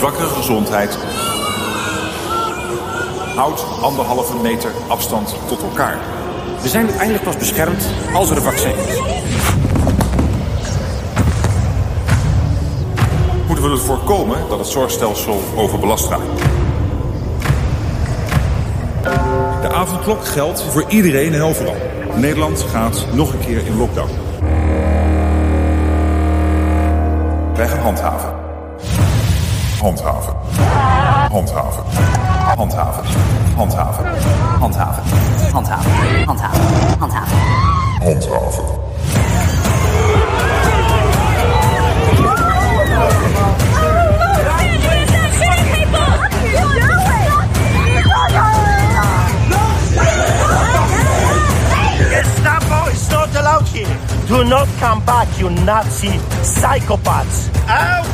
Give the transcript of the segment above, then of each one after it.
zwakkere gezondheid. Houd anderhalve meter afstand tot elkaar. We zijn uiteindelijk pas beschermd als er een vaccin is. Moeten we ervoor voorkomen dat het zorgstelsel overbelast raakt. De avondklok geldt voor iedereen en overal. Nederland gaat nog een keer in lockdown. Wij gaan handhaven. Handhaven. Handhaven. Handhaven. Handhaven. Handhaven. Handhaven. Handhaven. Handhaven. Handhaven. Gestapo is not allowed here. Do not come back, you Nazi psychopaths. Out!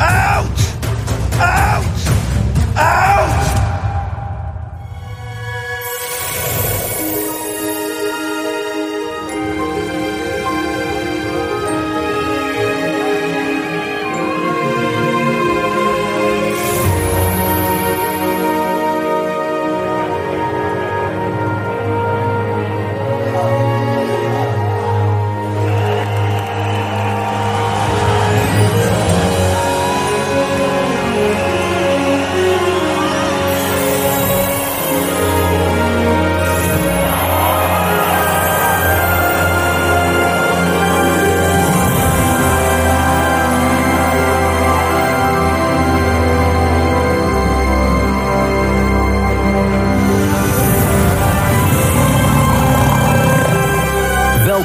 Out! Oh.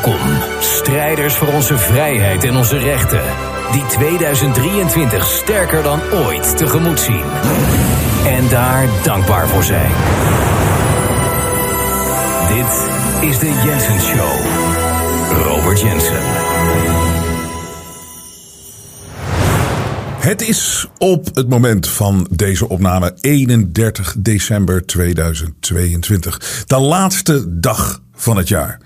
Welkom, strijders voor onze vrijheid en onze rechten. Die 2023 sterker dan ooit tegemoet zien. En daar dankbaar voor zijn. Dit is de Jensen Show. Robert Jensen. Het is op het moment van deze opname 31 december 2022. De laatste dag van het jaar.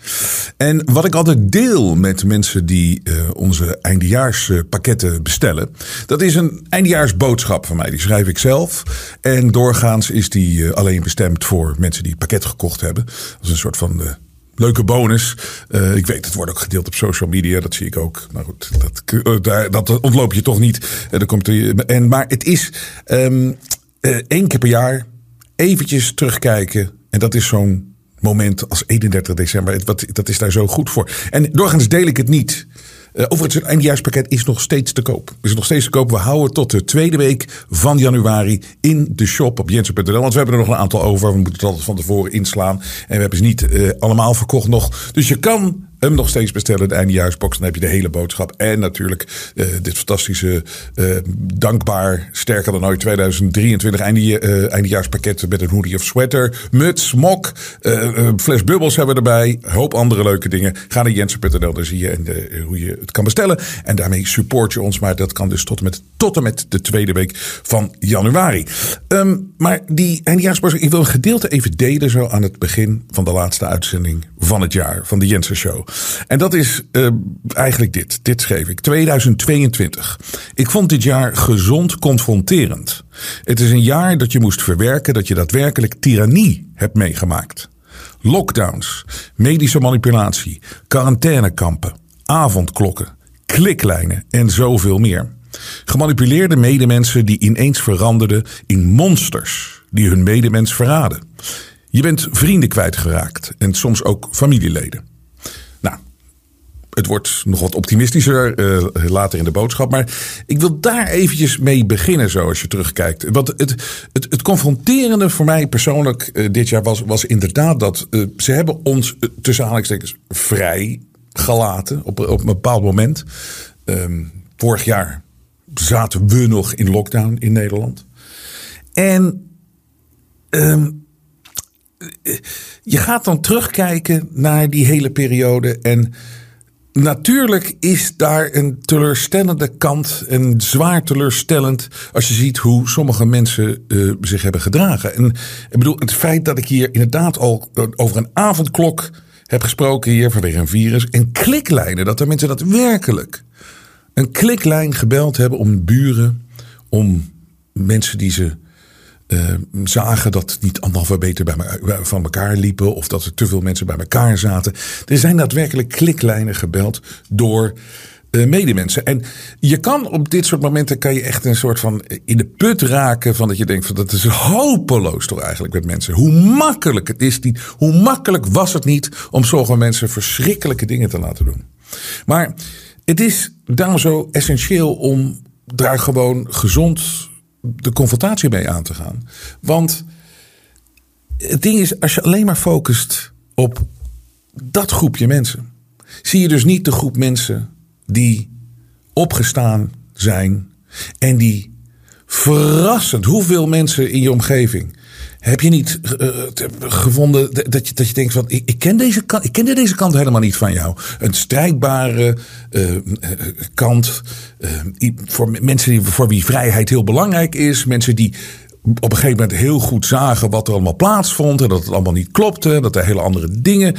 En wat ik altijd deel met mensen die uh, onze eindejaarspakketten bestellen, dat is een eindejaarsboodschap van mij. Die schrijf ik zelf. En doorgaans is die uh, alleen bestemd voor mensen die het pakket gekocht hebben. Dat is een soort van. Uh, leuke bonus. Ik weet, het wordt ook gedeeld op social media. Dat zie ik ook. Maar goed, dat, dat ontloop je toch niet. Uh, komt en, maar het is um, één keer per jaar eventjes terugkijken. En dat is zo'n moment als 31 december. Wat, dat is daar zo goed voor. En doorgaans deel ik het niet. Uh, overigens, het eindejaarspakket is nog steeds te koop. Is nog steeds te koop. We houden tot de tweede week van januari in de shop op jensen.nl. Want we hebben er nog een aantal over. We moeten het altijd van tevoren inslaan. En we hebben ze niet uh, allemaal verkocht nog. Dus je kan hem nog steeds bestellen, de eindejaarsbox. Dan heb je de hele boodschap. En natuurlijk uh, dit fantastische, uh, dankbaar, sterker dan ooit 2023 einde, eindejaarspakket met een hoodie of sweater, muts, mok, fles bubbels hebben we erbij. Hoop andere leuke dingen. Ga naar jensen.nl, daar zie je en hoe je het kan bestellen. En daarmee support je ons. Maar dat kan dus tot en met, tot en met de tweede week van januari. Um, maar die eindejaarsbox, ik wil een gedeelte even delen zo aan het begin van de laatste uitzending van het jaar, van de Jensen Show. En dat is uh, eigenlijk dit. Dit schreef ik. 2022. Ik vond dit jaar gezond confronterend. Het is een jaar dat je moest verwerken dat je daadwerkelijk tirannie hebt meegemaakt. Lockdowns, medische manipulatie, quarantainekampen, avondklokken, kliklijnen en zoveel meer. Gemanipuleerde medemensen die ineens veranderden in monsters die hun medemens verraden. Je bent vrienden kwijtgeraakt en soms ook familieleden. Het wordt nog wat optimistischer uh, later in de boodschap. Maar ik wil daar eventjes mee beginnen, zo als je terugkijkt. Want het, het, het confronterende voor mij persoonlijk uh, dit jaar was, was inderdaad dat uh, ze hebben ons tussen aanhalingstekens vrij gelaten op, op een bepaald moment. Um, vorig jaar zaten we nog in lockdown in Nederland. En um, je gaat dan terugkijken naar die hele periode. En natuurlijk is daar een teleurstellende kant. En zwaar teleurstellend. Als je ziet hoe sommige mensen uh, zich hebben gedragen. En ik bedoel, het feit dat ik hier inderdaad al over een avondklok heb gesproken hier vanwege een virus. En kliklijnen, dat er mensen daadwerkelijk een kliklijn gebeld hebben om buren, om mensen die ze uh, zagen dat niet meter bij me, van elkaar liepen of dat er te veel mensen bij elkaar zaten. Er zijn daadwerkelijk kliklijnen gebeld door uh, medemensen. En je kan op dit soort momenten kan je echt een soort van in de put raken van dat je denkt van dat is hopeloos toch eigenlijk met mensen. Hoe makkelijk het is niet, hoe makkelijk was het niet om sommige mensen verschrikkelijke dingen te laten doen. Maar het is daarom zo essentieel om daar gewoon gezond de confrontatie mee aan te gaan. Want het ding is, als je alleen maar focust op dat groepje mensen, zie je dus niet de groep mensen die opgestaan zijn en die verrassend, hoeveel mensen in je omgeving heb je niet uh, gevonden dat je, dat je denkt van ik, ik, ken deze kant, ik kende deze kant helemaal niet van jou. Een strijdbare uh, kant voor mensen die, voor wie vrijheid heel belangrijk is. Mensen die op een gegeven moment heel goed zagen wat er allemaal plaatsvond. En dat het allemaal niet klopte. Dat er hele andere dingen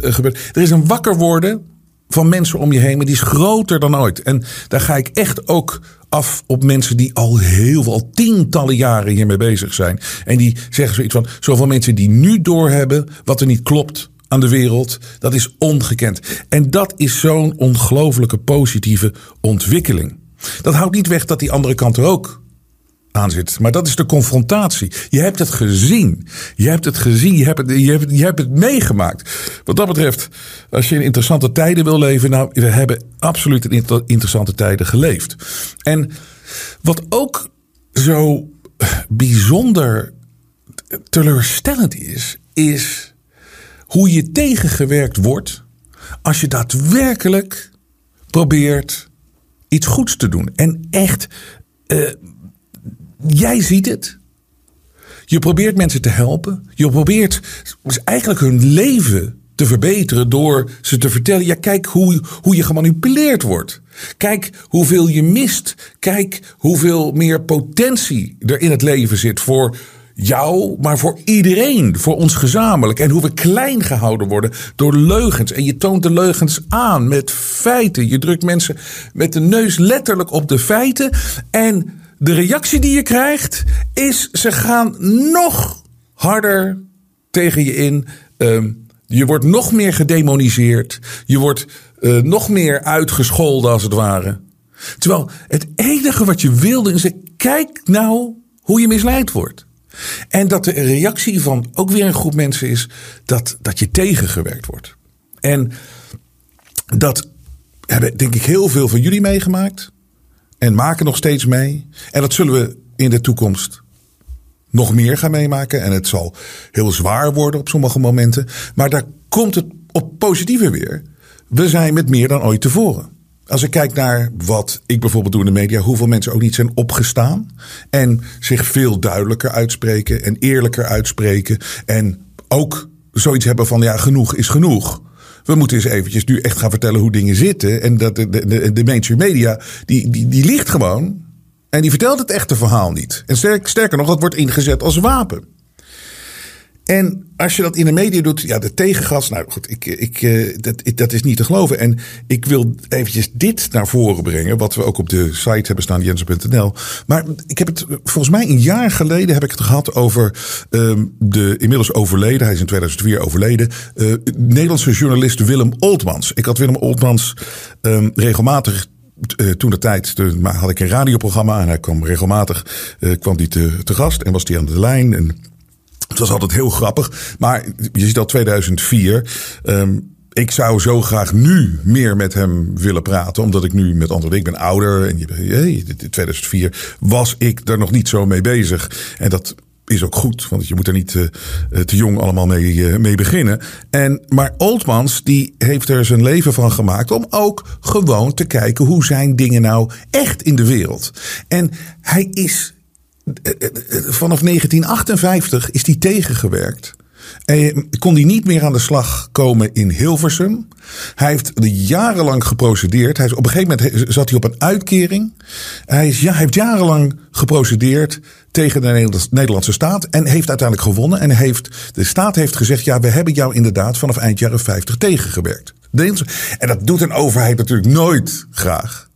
gebeurden. Er is een wakker worden van mensen om je heen, maar die is groter dan ooit. En daar ga ik echt ook af op mensen die al heel veel, al tientallen jaren hiermee bezig zijn. En die zeggen zoiets van, zoveel mensen die nu doorhebben wat er niet klopt aan de wereld, dat is ongekend. En dat is zo'n ongelooflijke positieve ontwikkeling. Dat houdt niet weg dat die andere kant er ook aan. Maar dat is de confrontatie. Je hebt het gezien. Je hebt het gezien. Je hebt het, je hebt, je hebt het meegemaakt. Wat dat betreft, als je in interessante tijden wil leven. Nou, we hebben absoluut in interessante tijden geleefd. En wat ook zo bijzonder teleurstellend is, is hoe je tegengewerkt wordt als je daadwerkelijk probeert iets goeds te doen. En echt. Uh, jij ziet het. Je probeert mensen te helpen. Je probeert eigenlijk hun leven te verbeteren door ze te vertellen: ja, kijk hoe, hoe je gemanipuleerd wordt. Kijk hoeveel je mist. Kijk hoeveel meer potentie er in het leven zit voor jou, maar voor iedereen, voor ons gezamenlijk. En hoe we klein gehouden worden door leugens. En je toont de leugens aan met feiten. Je drukt mensen met de neus letterlijk op de feiten. En de reactie die je krijgt is ze gaan nog harder tegen je in. Uh, je wordt nog meer gedemoniseerd. Je wordt uh, nog meer uitgescholden als het ware. Terwijl het enige wat je wilde is: kijk nou hoe je misleid wordt. En dat de reactie van ook weer een groep mensen is dat, dat je tegengewerkt wordt. En dat hebben denk ik heel veel van jullie meegemaakt. En maken nog steeds mee. En dat zullen we in de toekomst nog meer gaan meemaken. En het zal heel zwaar worden op sommige momenten. Maar daar komt het op positieve weer. We zijn met meer dan ooit tevoren. Als ik kijk naar wat ik bijvoorbeeld doe in de media, hoeveel mensen ook niet zijn opgestaan. En zich veel duidelijker uitspreken en eerlijker uitspreken. En ook zoiets hebben van ja, genoeg is genoeg. We moeten eens eventjes nu echt gaan vertellen hoe dingen zitten. En dat de, de, de mainstream media, die, die, die ligt gewoon. En die vertelt het echte verhaal niet. En sterker nog, dat wordt ingezet als wapen. En als je dat in de media doet, ja, de tegengas, nou goed, ik, ik, eh, dat, dat is niet te geloven. En ik wil eventjes dit naar voren brengen, wat we ook op de site hebben staan, jensen.nl. Maar ik heb het, volgens mij een jaar geleden heb ik het gehad over um, de inmiddels overleden, hij is in 2004 overleden, uh, Nederlandse journalist Willem Oltmans. Ik had Willem Oltmans um, regelmatig uh, toen de tijd had ik een radioprogramma en hij kwam regelmatig kwam die te, te gast en was die aan de lijn. En het was altijd heel grappig. Maar je ziet al 2004. Um, ik zou zo graag nu meer met hem willen praten. Omdat ik nu met andere. Ik ben ouder. En in 2004 was ik er nog niet zo mee bezig. En dat is ook goed, want je moet er niet uh, te jong allemaal mee, uh, mee beginnen. En, maar Oldmans die heeft er zijn leven van gemaakt om ook gewoon te kijken hoe zijn dingen nou echt in de wereld. En hij is vanaf 1958 is die tegengewerkt En kon hij niet meer aan de slag komen in Hilversum. Hij heeft jarenlang geprocedeerd. Hij is, op een gegeven moment zat hij op een uitkering. Hij, is, ja, hij heeft jarenlang geprocedeerd tegen de Nederlandse staat. En heeft uiteindelijk gewonnen. En heeft, de staat heeft gezegd: ja, we hebben jou inderdaad vanaf eind jaren 50 tegengewerkt. En dat doet een overheid natuurlijk nooit graag.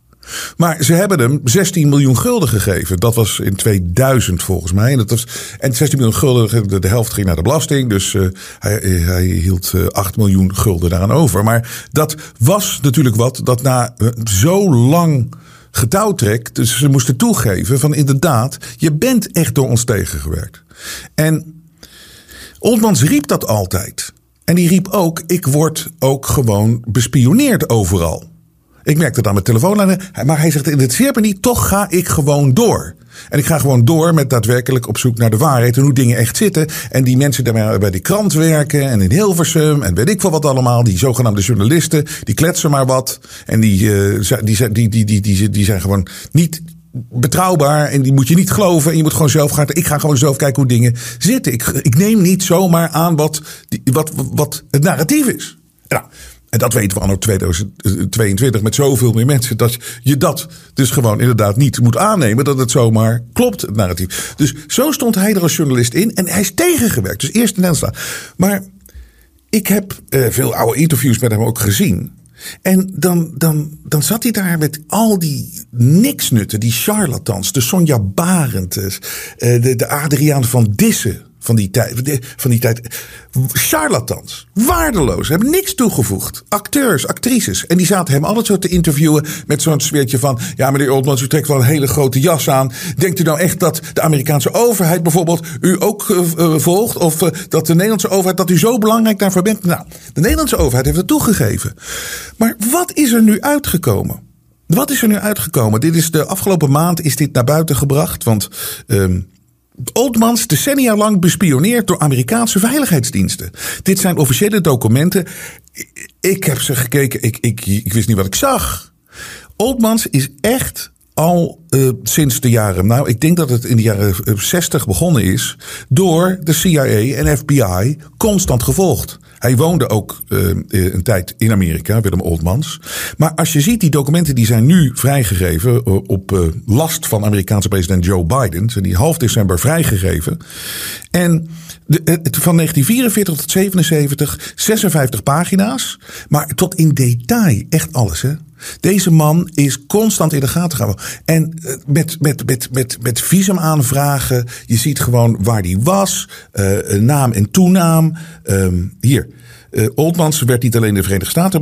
Maar ze hebben hem 16 miljoen gulden gegeven. Dat was in 2000 volgens mij. En, dat was, en 16 miljoen gulden, de, helft ging naar de belasting. Dus uh, hij, hij, hield 8 miljoen gulden daaraan over. Maar dat was natuurlijk wat dat na uh, zo lang getouwtrek. Dus ze moesten toegeven van inderdaad, je bent echt door ons tegengewerkt. En Oldmans riep dat altijd. En die riep ook, ik word ook gewoon bespioneerd overal. Ik merk dat aan mijn telefoonlijnen. Maar hij zegt, in het me niet, toch ga ik gewoon door. En ik ga gewoon door met daadwerkelijk op zoek naar de waarheid en hoe dingen echt zitten. En die mensen die bij die krant werken en in Hilversum en weet ik veel wat allemaal. Die zogenaamde journalisten, die kletsen maar wat. En die, uh, die, die, die, die, die, die zijn gewoon niet betrouwbaar en die moet je niet geloven. En je moet gewoon zelf gaan. Ik ga gewoon zelf kijken hoe dingen zitten. Ik, ik neem niet zomaar aan wat, wat, wat het narratief is. Nou, en dat weten we anno 2022 met zoveel meer mensen. Dat je dat dus gewoon inderdaad niet moet aannemen. Dat het zomaar klopt, het narratief. Dus zo stond hij er als journalist in. En hij is tegengewerkt. Dus eerst Nederland. Maar ik heb uh, veel oude interviews met hem ook gezien. En dan, dan, dan zat hij daar met al die niksnutten, die charlatans, de Sonja Barend, uh, de, de Adriaan van Dissen van die tijd. Van die tijd. Charlatans. Waardeloos. Hebben niks toegevoegd. Acteurs, actrices. En die zaten hem altijd zo te interviewen met zo'n sfeertje van... Ja, meneer Oldmans, u trekt wel een hele grote jas aan. Denkt u nou echt dat de Amerikaanse overheid bijvoorbeeld u ook uh, volgt? Of uh, dat de Nederlandse overheid, dat u zo belangrijk daarvoor bent? Nou, de Nederlandse overheid heeft het toegegeven. Maar wat is er nu uitgekomen? Wat is er nu uitgekomen? Dit is de afgelopen maand is dit naar buiten gebracht. Want... Uh, Oldmans decennia lang bespioneerd door Amerikaanse veiligheidsdiensten. Dit zijn officiële documenten. Ik heb ze gekeken, ik, ik, ik wist niet wat ik zag. Oldmans is echt al uh, sinds de jaren, nou, ik denk dat het in de jaren 60 begonnen is, door de CIA en FBI constant gevolgd. Hij woonde ook uh, een tijd in Amerika, Willem Oldmans. Maar als je ziet, die documenten die zijn nu vrijgegeven op uh, last van Amerikaanse president Joe Biden. Zijn die half december vrijgegeven. En de, van 1944 tot 77, 56 pagina's. Maar tot in detail, echt alles hè. Deze man is constant in de gaten gehouden. En met, met, met, met, met visumaanvragen. Je ziet gewoon waar die was. Uh, naam en toenaam. Um, hier. Uh, Oldmans werd niet alleen de Verenigde Staten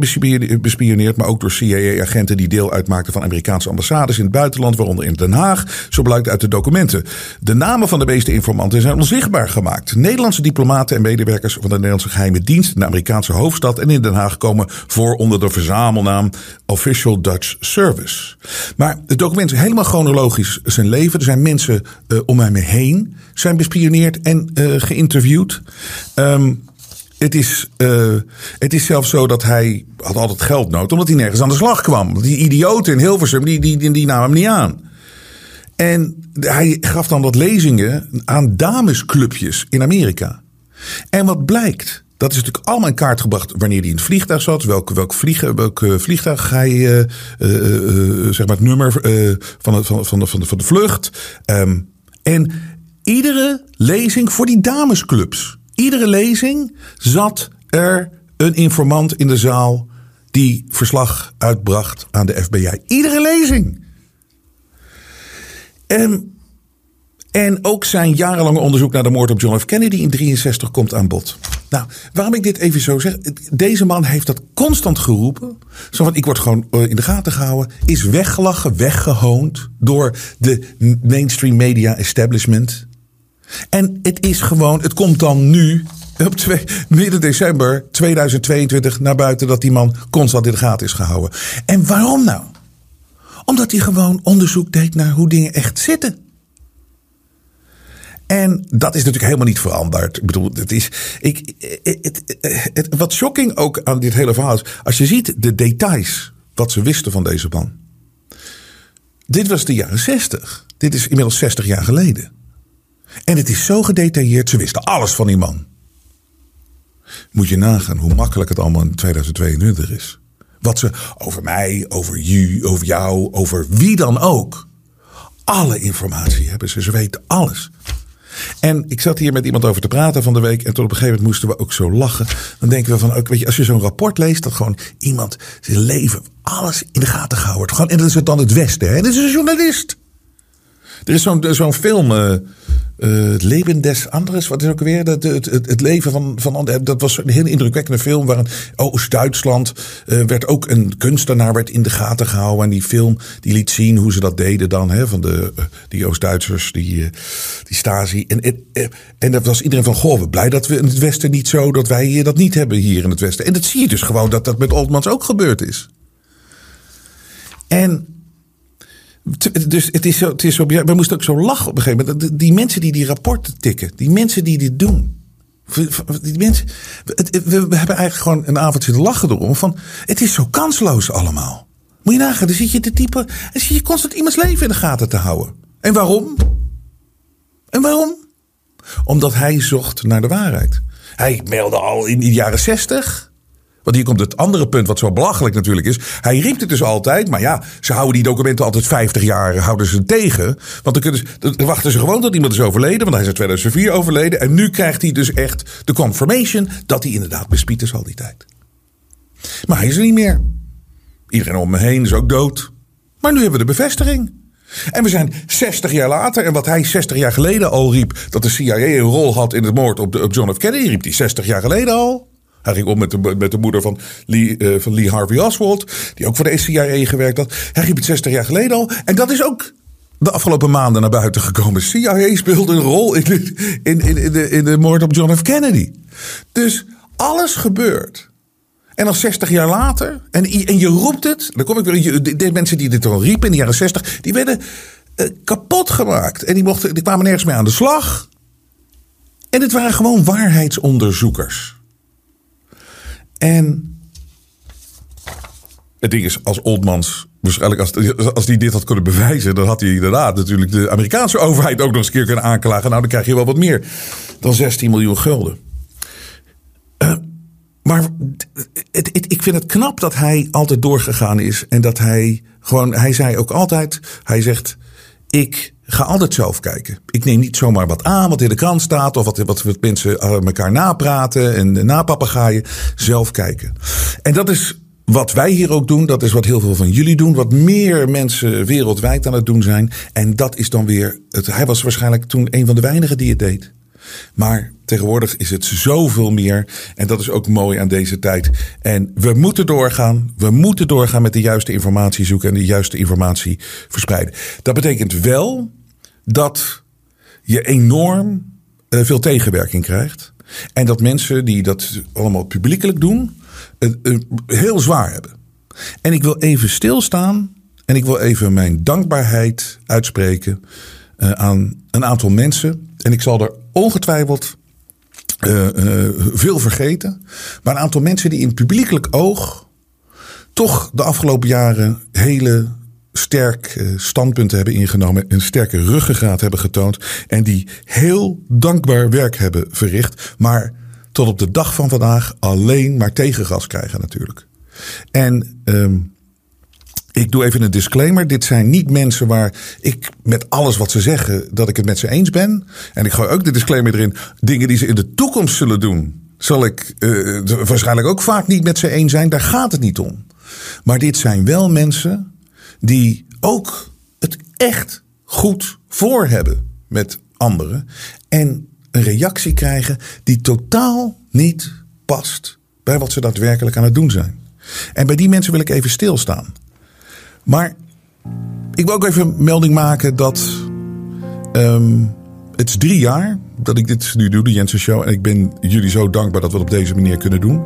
bespioneerd, maar ook door CIA-agenten die deel uitmaakten van Amerikaanse ambassades in het buitenland, waaronder in Den Haag. Zo blijkt uit de documenten. De namen van de meeste informanten zijn onzichtbaar gemaakt. Nederlandse diplomaten en medewerkers van de Nederlandse geheime dienst in de Amerikaanse hoofdstad en in Den Haag komen voor onder de verzamelnaam Official Dutch Service. Maar het document is helemaal chronologisch zijn leven. Er zijn mensen uh, om hem heen zijn bespioneerd en geïnterviewd. Um, het is, uh, het is zelfs zo dat hij had altijd geld nodig, omdat hij nergens aan de slag kwam. Die idioten in Hilversum, die, die, die, namen hem niet aan. En hij gaf dan wat lezingen aan damesclubjes in Amerika. En wat blijkt? Dat is natuurlijk allemaal in kaart gebracht wanneer hij in het vliegtuig zat. Welk, welk, vliegen, welk vliegtuig hij, uh, uh, zeg maar het nummer van, de, van, van, van, de, vlucht. Um, en iedere lezing voor die damesclubs iedere lezing zat er een informant in de zaal die verslag uitbracht aan de FBI. Iedere lezing. En, en ook zijn jarenlange onderzoek naar de moord op John F. Kennedy in 63 komt aan bod. Nou, waarom ik dit even zo zeg. Deze man heeft dat constant geroepen. Zo van, ik word gewoon eh, in de gaten gehouden. Is weggelachen, weggehoond door de mainstream media establishment. En het is gewoon, het komt dan nu op twee, midden december 2022 naar buiten dat die man constant in de gaten is gehouden. En waarom nou? Omdat hij gewoon onderzoek deed naar hoe dingen echt zitten. En dat is natuurlijk helemaal niet veranderd. Ik bedoel, het is. Ik, het, wat shocking ook aan dit hele verhaal is. Als je ziet de details. wat ze wisten van deze man. Dit was de jaren 60. Dit is inmiddels 60 jaar geleden. En het is zo gedetailleerd, ze wisten alles van die man. Moet je nagaan hoe makkelijk het allemaal in 2022 is. Wat ze over mij, over u, over jou, over wie dan ook. Alle informatie hebben ze. Ze weten alles. En ik zat hier met iemand over te praten van de week. En tot op een gegeven moment moesten we ook zo lachen. Dan denken we van, ook, weet je, als je zo'n rapport leest. Dat gewoon iemand zijn leven, alles in de gaten gehouden en dat is het dan het Westen. Hè? En dat is een journalist. Er is zo'n film, uh, uh, Het Leven des Anderes. Wat is ook weer? Het, het, het, het leven van, van Dat was een heel indrukwekkende film. Waarin Oost-Duitsland uh, werd ook een kunstenaar werd in de gaten gehouden. En die film die liet zien hoe ze dat deden dan. Hè, van de, die Oost-Duitsers, die, die Stasi. En, en, en dat was iedereen van, goh, we blij dat we in het Westen niet zo, dat wij dat niet hebben hier in het Westen. En dat zie je dus gewoon dat dat met Oldmans ook gebeurd is. En dus het is zo, het is zo, we moesten ook zo lachen op een gegeven moment. Die mensen die die rapporten tikken, die mensen die dit doen. Die mensen, we hebben eigenlijk gewoon een avond zitten lachen erom. Van, het is zo kansloos allemaal. Moet je nagaan, dan zit je te typen en zit je constant iemands leven in de gaten te houden. En waarom? En waarom? Omdat hij zocht naar de waarheid. Hij meldde al in de jaren zestig want hier komt het andere punt wat zo belachelijk natuurlijk is. Hij riep het dus altijd, maar ja, ze houden die documenten altijd 50 jaar houden ze tegen. Want dan, kunnen ze, wachten ze gewoon tot iemand is overleden, want hij is in 2004 overleden. En nu krijgt hij dus echt de confirmation dat hij inderdaad bespied is al die tijd. Maar hij is er niet meer. Iedereen om me heen is ook dood. Maar nu hebben we de bevestiging. En we zijn 60 jaar later. En wat hij 60 jaar geleden al riep. dat de CIA een rol had in het moord op, de, op John F. Kennedy. riep hij 60 jaar geleden al. Hij ging om met de, met de moeder van Lee, uh, van Lee Harvey Oswald. Die ook voor de CIA gewerkt had. Hij riep het 60 jaar geleden al. En dat is ook de afgelopen maanden naar buiten gekomen. CIA speelde een rol in de, in, in, de, in de moord op John F. Kennedy. Dus alles gebeurt. En dan 60 jaar later, en, en je roept het, dan kom ik weer, de, de mensen die dit al riepen in de jaren 60, die werden uh, kapot gemaakt. En die, mochten, die kwamen nergens meer aan de slag. En het waren gewoon waarheidsonderzoekers. En het ding is, als Oldmans, waarschijnlijk als, als die dit had kunnen bewijzen, dan had hij inderdaad natuurlijk de Amerikaanse overheid ook nog eens een keer kunnen aanklagen. Nou, dan krijg je wel wat meer dan 16 miljoen gulden. Uh, maar het, ik vind het knap dat hij altijd doorgegaan is. En dat hij gewoon, hij zei ook altijd, hij zegt, ik ga altijd zelf kijken. Ik neem niet zomaar wat aan wat in de krant staat of wat, wat mensen elkaar napraten en napapagaaien. Zelf kijken. En dat is wat wij hier ook doen, dat is wat heel veel van jullie doen. Wat meer mensen wereldwijd aan het doen zijn. En dat is dan weer. Het, hij was waarschijnlijk toen een van de weinigen die het deed. Maar tegenwoordig is het zoveel meer. En dat is ook mooi aan deze tijd. En we moeten doorgaan. We moeten doorgaan met de juiste informatie zoeken en de juiste informatie verspreiden. Dat betekent wel dat je enorm uh, veel tegenwerking krijgt. En dat mensen die dat allemaal publiekelijk doen, uh, heel zwaar hebben. En ik wil even stilstaan en ik wil even mijn dankbaarheid uitspreken uh, aan een aantal mensen. En ik zal er ongetwijfeld veel vergeten. Maar een aantal mensen die in publiekelijk oog toch de afgelopen jaren hele sterk uh, standpunten hebben ingenomen. Een sterke ruggengraat hebben getoond. En die heel dankbaar werk hebben verricht. Maar tot op de dag van vandaag alleen maar tegengas krijgen natuurlijk. En um, ik doe even een disclaimer. Dit zijn niet mensen waar ik met alles wat ze zeggen, dat ik het met ze eens ben. En ik gooi ook de disclaimer erin. Dingen die ze in de toekomst zullen doen, zal ik uh, waarschijnlijk ook vaak niet met ze eens zijn. Daar gaat het niet om. Maar dit zijn wel mensen die ook het echt goed voor hebben met anderen. En een reactie krijgen die totaal niet past bij wat ze daadwerkelijk aan het doen zijn. En bij die mensen wil ik even stilstaan. Maar ik wil ook even melding maken dat. Um, het is drie jaar dat ik dit nu doe, de Jensen Show. En ik ben jullie zo dankbaar dat we het op deze manier kunnen doen.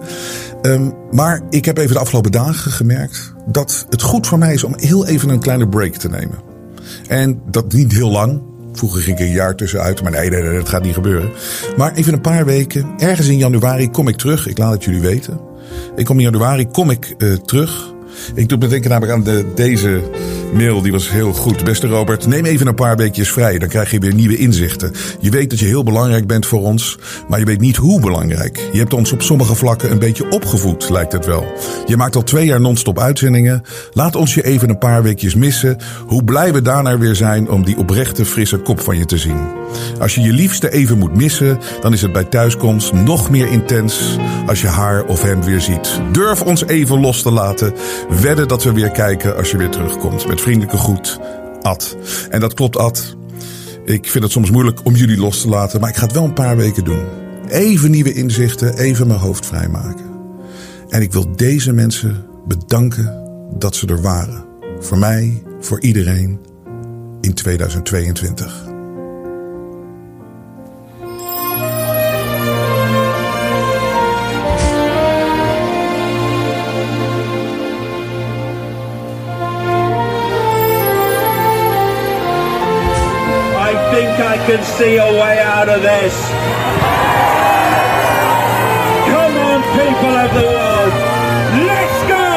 Um, maar ik heb even de afgelopen dagen gemerkt dat het goed voor mij is om heel even een kleine break te nemen. En dat niet heel lang. Vroeger ging ik een jaar tussenuit, maar nee, nee, nee, dat gaat niet gebeuren. Maar even een paar weken. Ergens in januari kom ik terug. Ik laat het jullie weten. Ik kom in januari kom ik uh, terug. Ik doe me denken namelijk aan de, deze mail die was heel goed. Beste Robert, neem even een paar weekjes vrij. Dan krijg je weer nieuwe inzichten. Je weet dat je heel belangrijk bent voor ons, maar je weet niet hoe belangrijk. Je hebt ons op sommige vlakken een beetje opgevoed, lijkt het wel. Je maakt al twee jaar non-stop uitzendingen. Laat ons je even een paar weekjes missen. Hoe blij we daarna weer zijn om die oprechte, frisse kop van je te zien. Als je je liefste even moet missen, dan is het bij thuiskomst nog meer intens als je haar of hem weer ziet. Durf ons even los te laten. Wedden dat we weer kijken als je weer terugkomt. Vriendelijke groet, Ad. En dat klopt, Ad. Ik vind het soms moeilijk om jullie los te laten, maar ik ga het wel een paar weken doen. Even nieuwe inzichten, even mijn hoofd vrijmaken. En ik wil deze mensen bedanken dat ze er waren. Voor mij, voor iedereen in 2022. Can see a way out of this. Come on, people of the world. Let's go!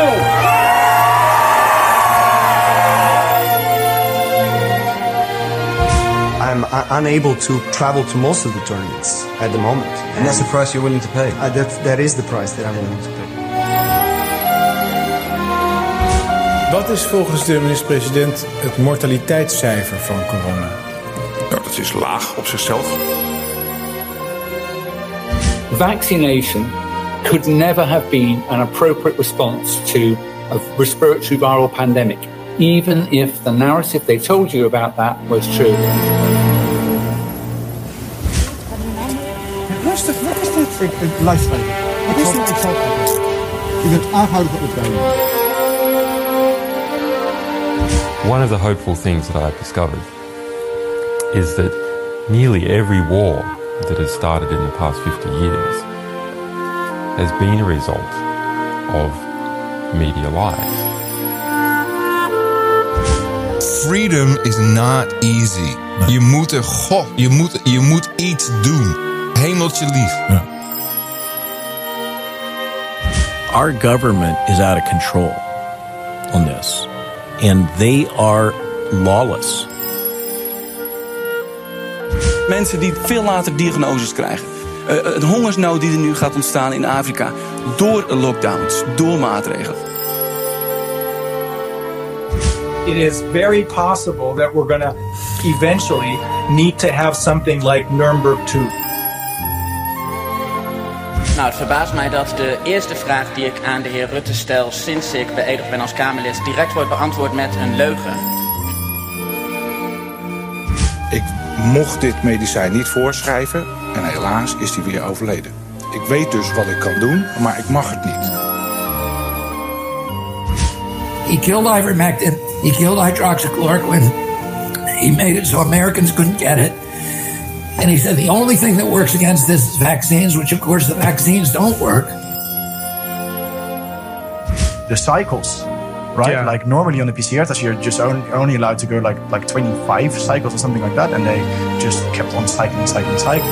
I'm uh, unable to travel to most of the tournaments at the moment. And that's the price you're willing to pay. Uh, that, that is the price that I'm willing to pay. Wat is volgens de minister-president het mortaliteitscijfer van corona? Nou, dat is laag op zichzelf. Vaccination could never have been an appropriate response to a respiratory viral pandemic, even if the narrative they told you about that was true. Rustig, wat is dit? Ik, ik luister. Wat is dit? Ik zal het. Je bent aangehouden voor opruiming. One of the hopeful things that I've discovered is that nearly every war that has started in the past 50 years has been a result of media lies. Freedom is not easy. Je moet er, goh, je moet, je moet iets doen. Hemeltje lief. Our government is out of control on this, and they are lawless. Mensen die veel later diagnoses krijgen. Uh, een hongersnood die er nu gaat ontstaan in Afrika. Door lockdowns, door maatregelen. It is very possible that we're going to eventually need to have something like Nuremberg 2. Nou, het verbaast mij dat de eerste vraag die ik aan de heer Rutte stel sinds ik beëdigd ben als Kamerlid direct wordt beantwoord met een leugen. Ik mocht dit medicijn niet voorschrijven en helaas is hij weer overleden. Ik weet dus wat ik kan doen, maar ik mag het niet. He killed ivermectin. He killed hydroxychloroquine. He made it so Americans couldn't get it. And he said the only thing that works against this is vaccines, which of course the vaccines don't work. The cycles, right? Like normally on the PCR test, you're just only, only allowed to go like like 25 cycles or something like that, and they just kept on cycling, cycling, cycling.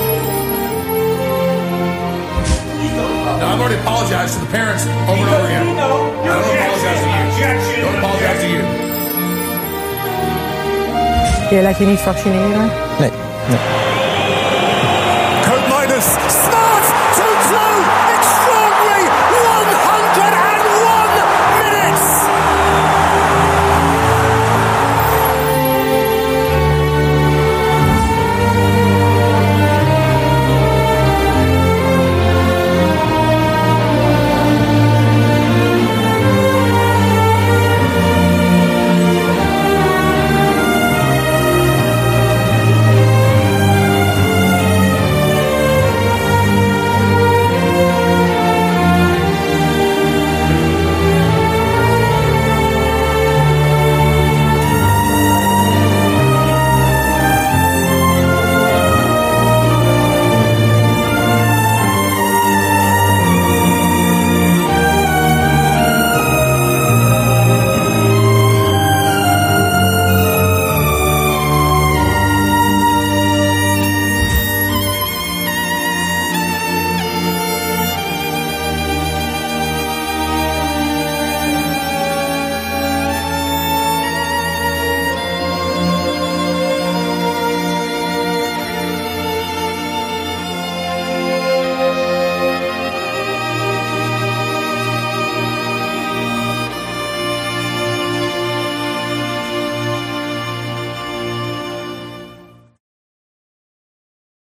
Now, I've already apologized to the parents over and over again. I don't apologize to you. Don't apologize to you. Jij laat je niet vaccineren? Nee. nee.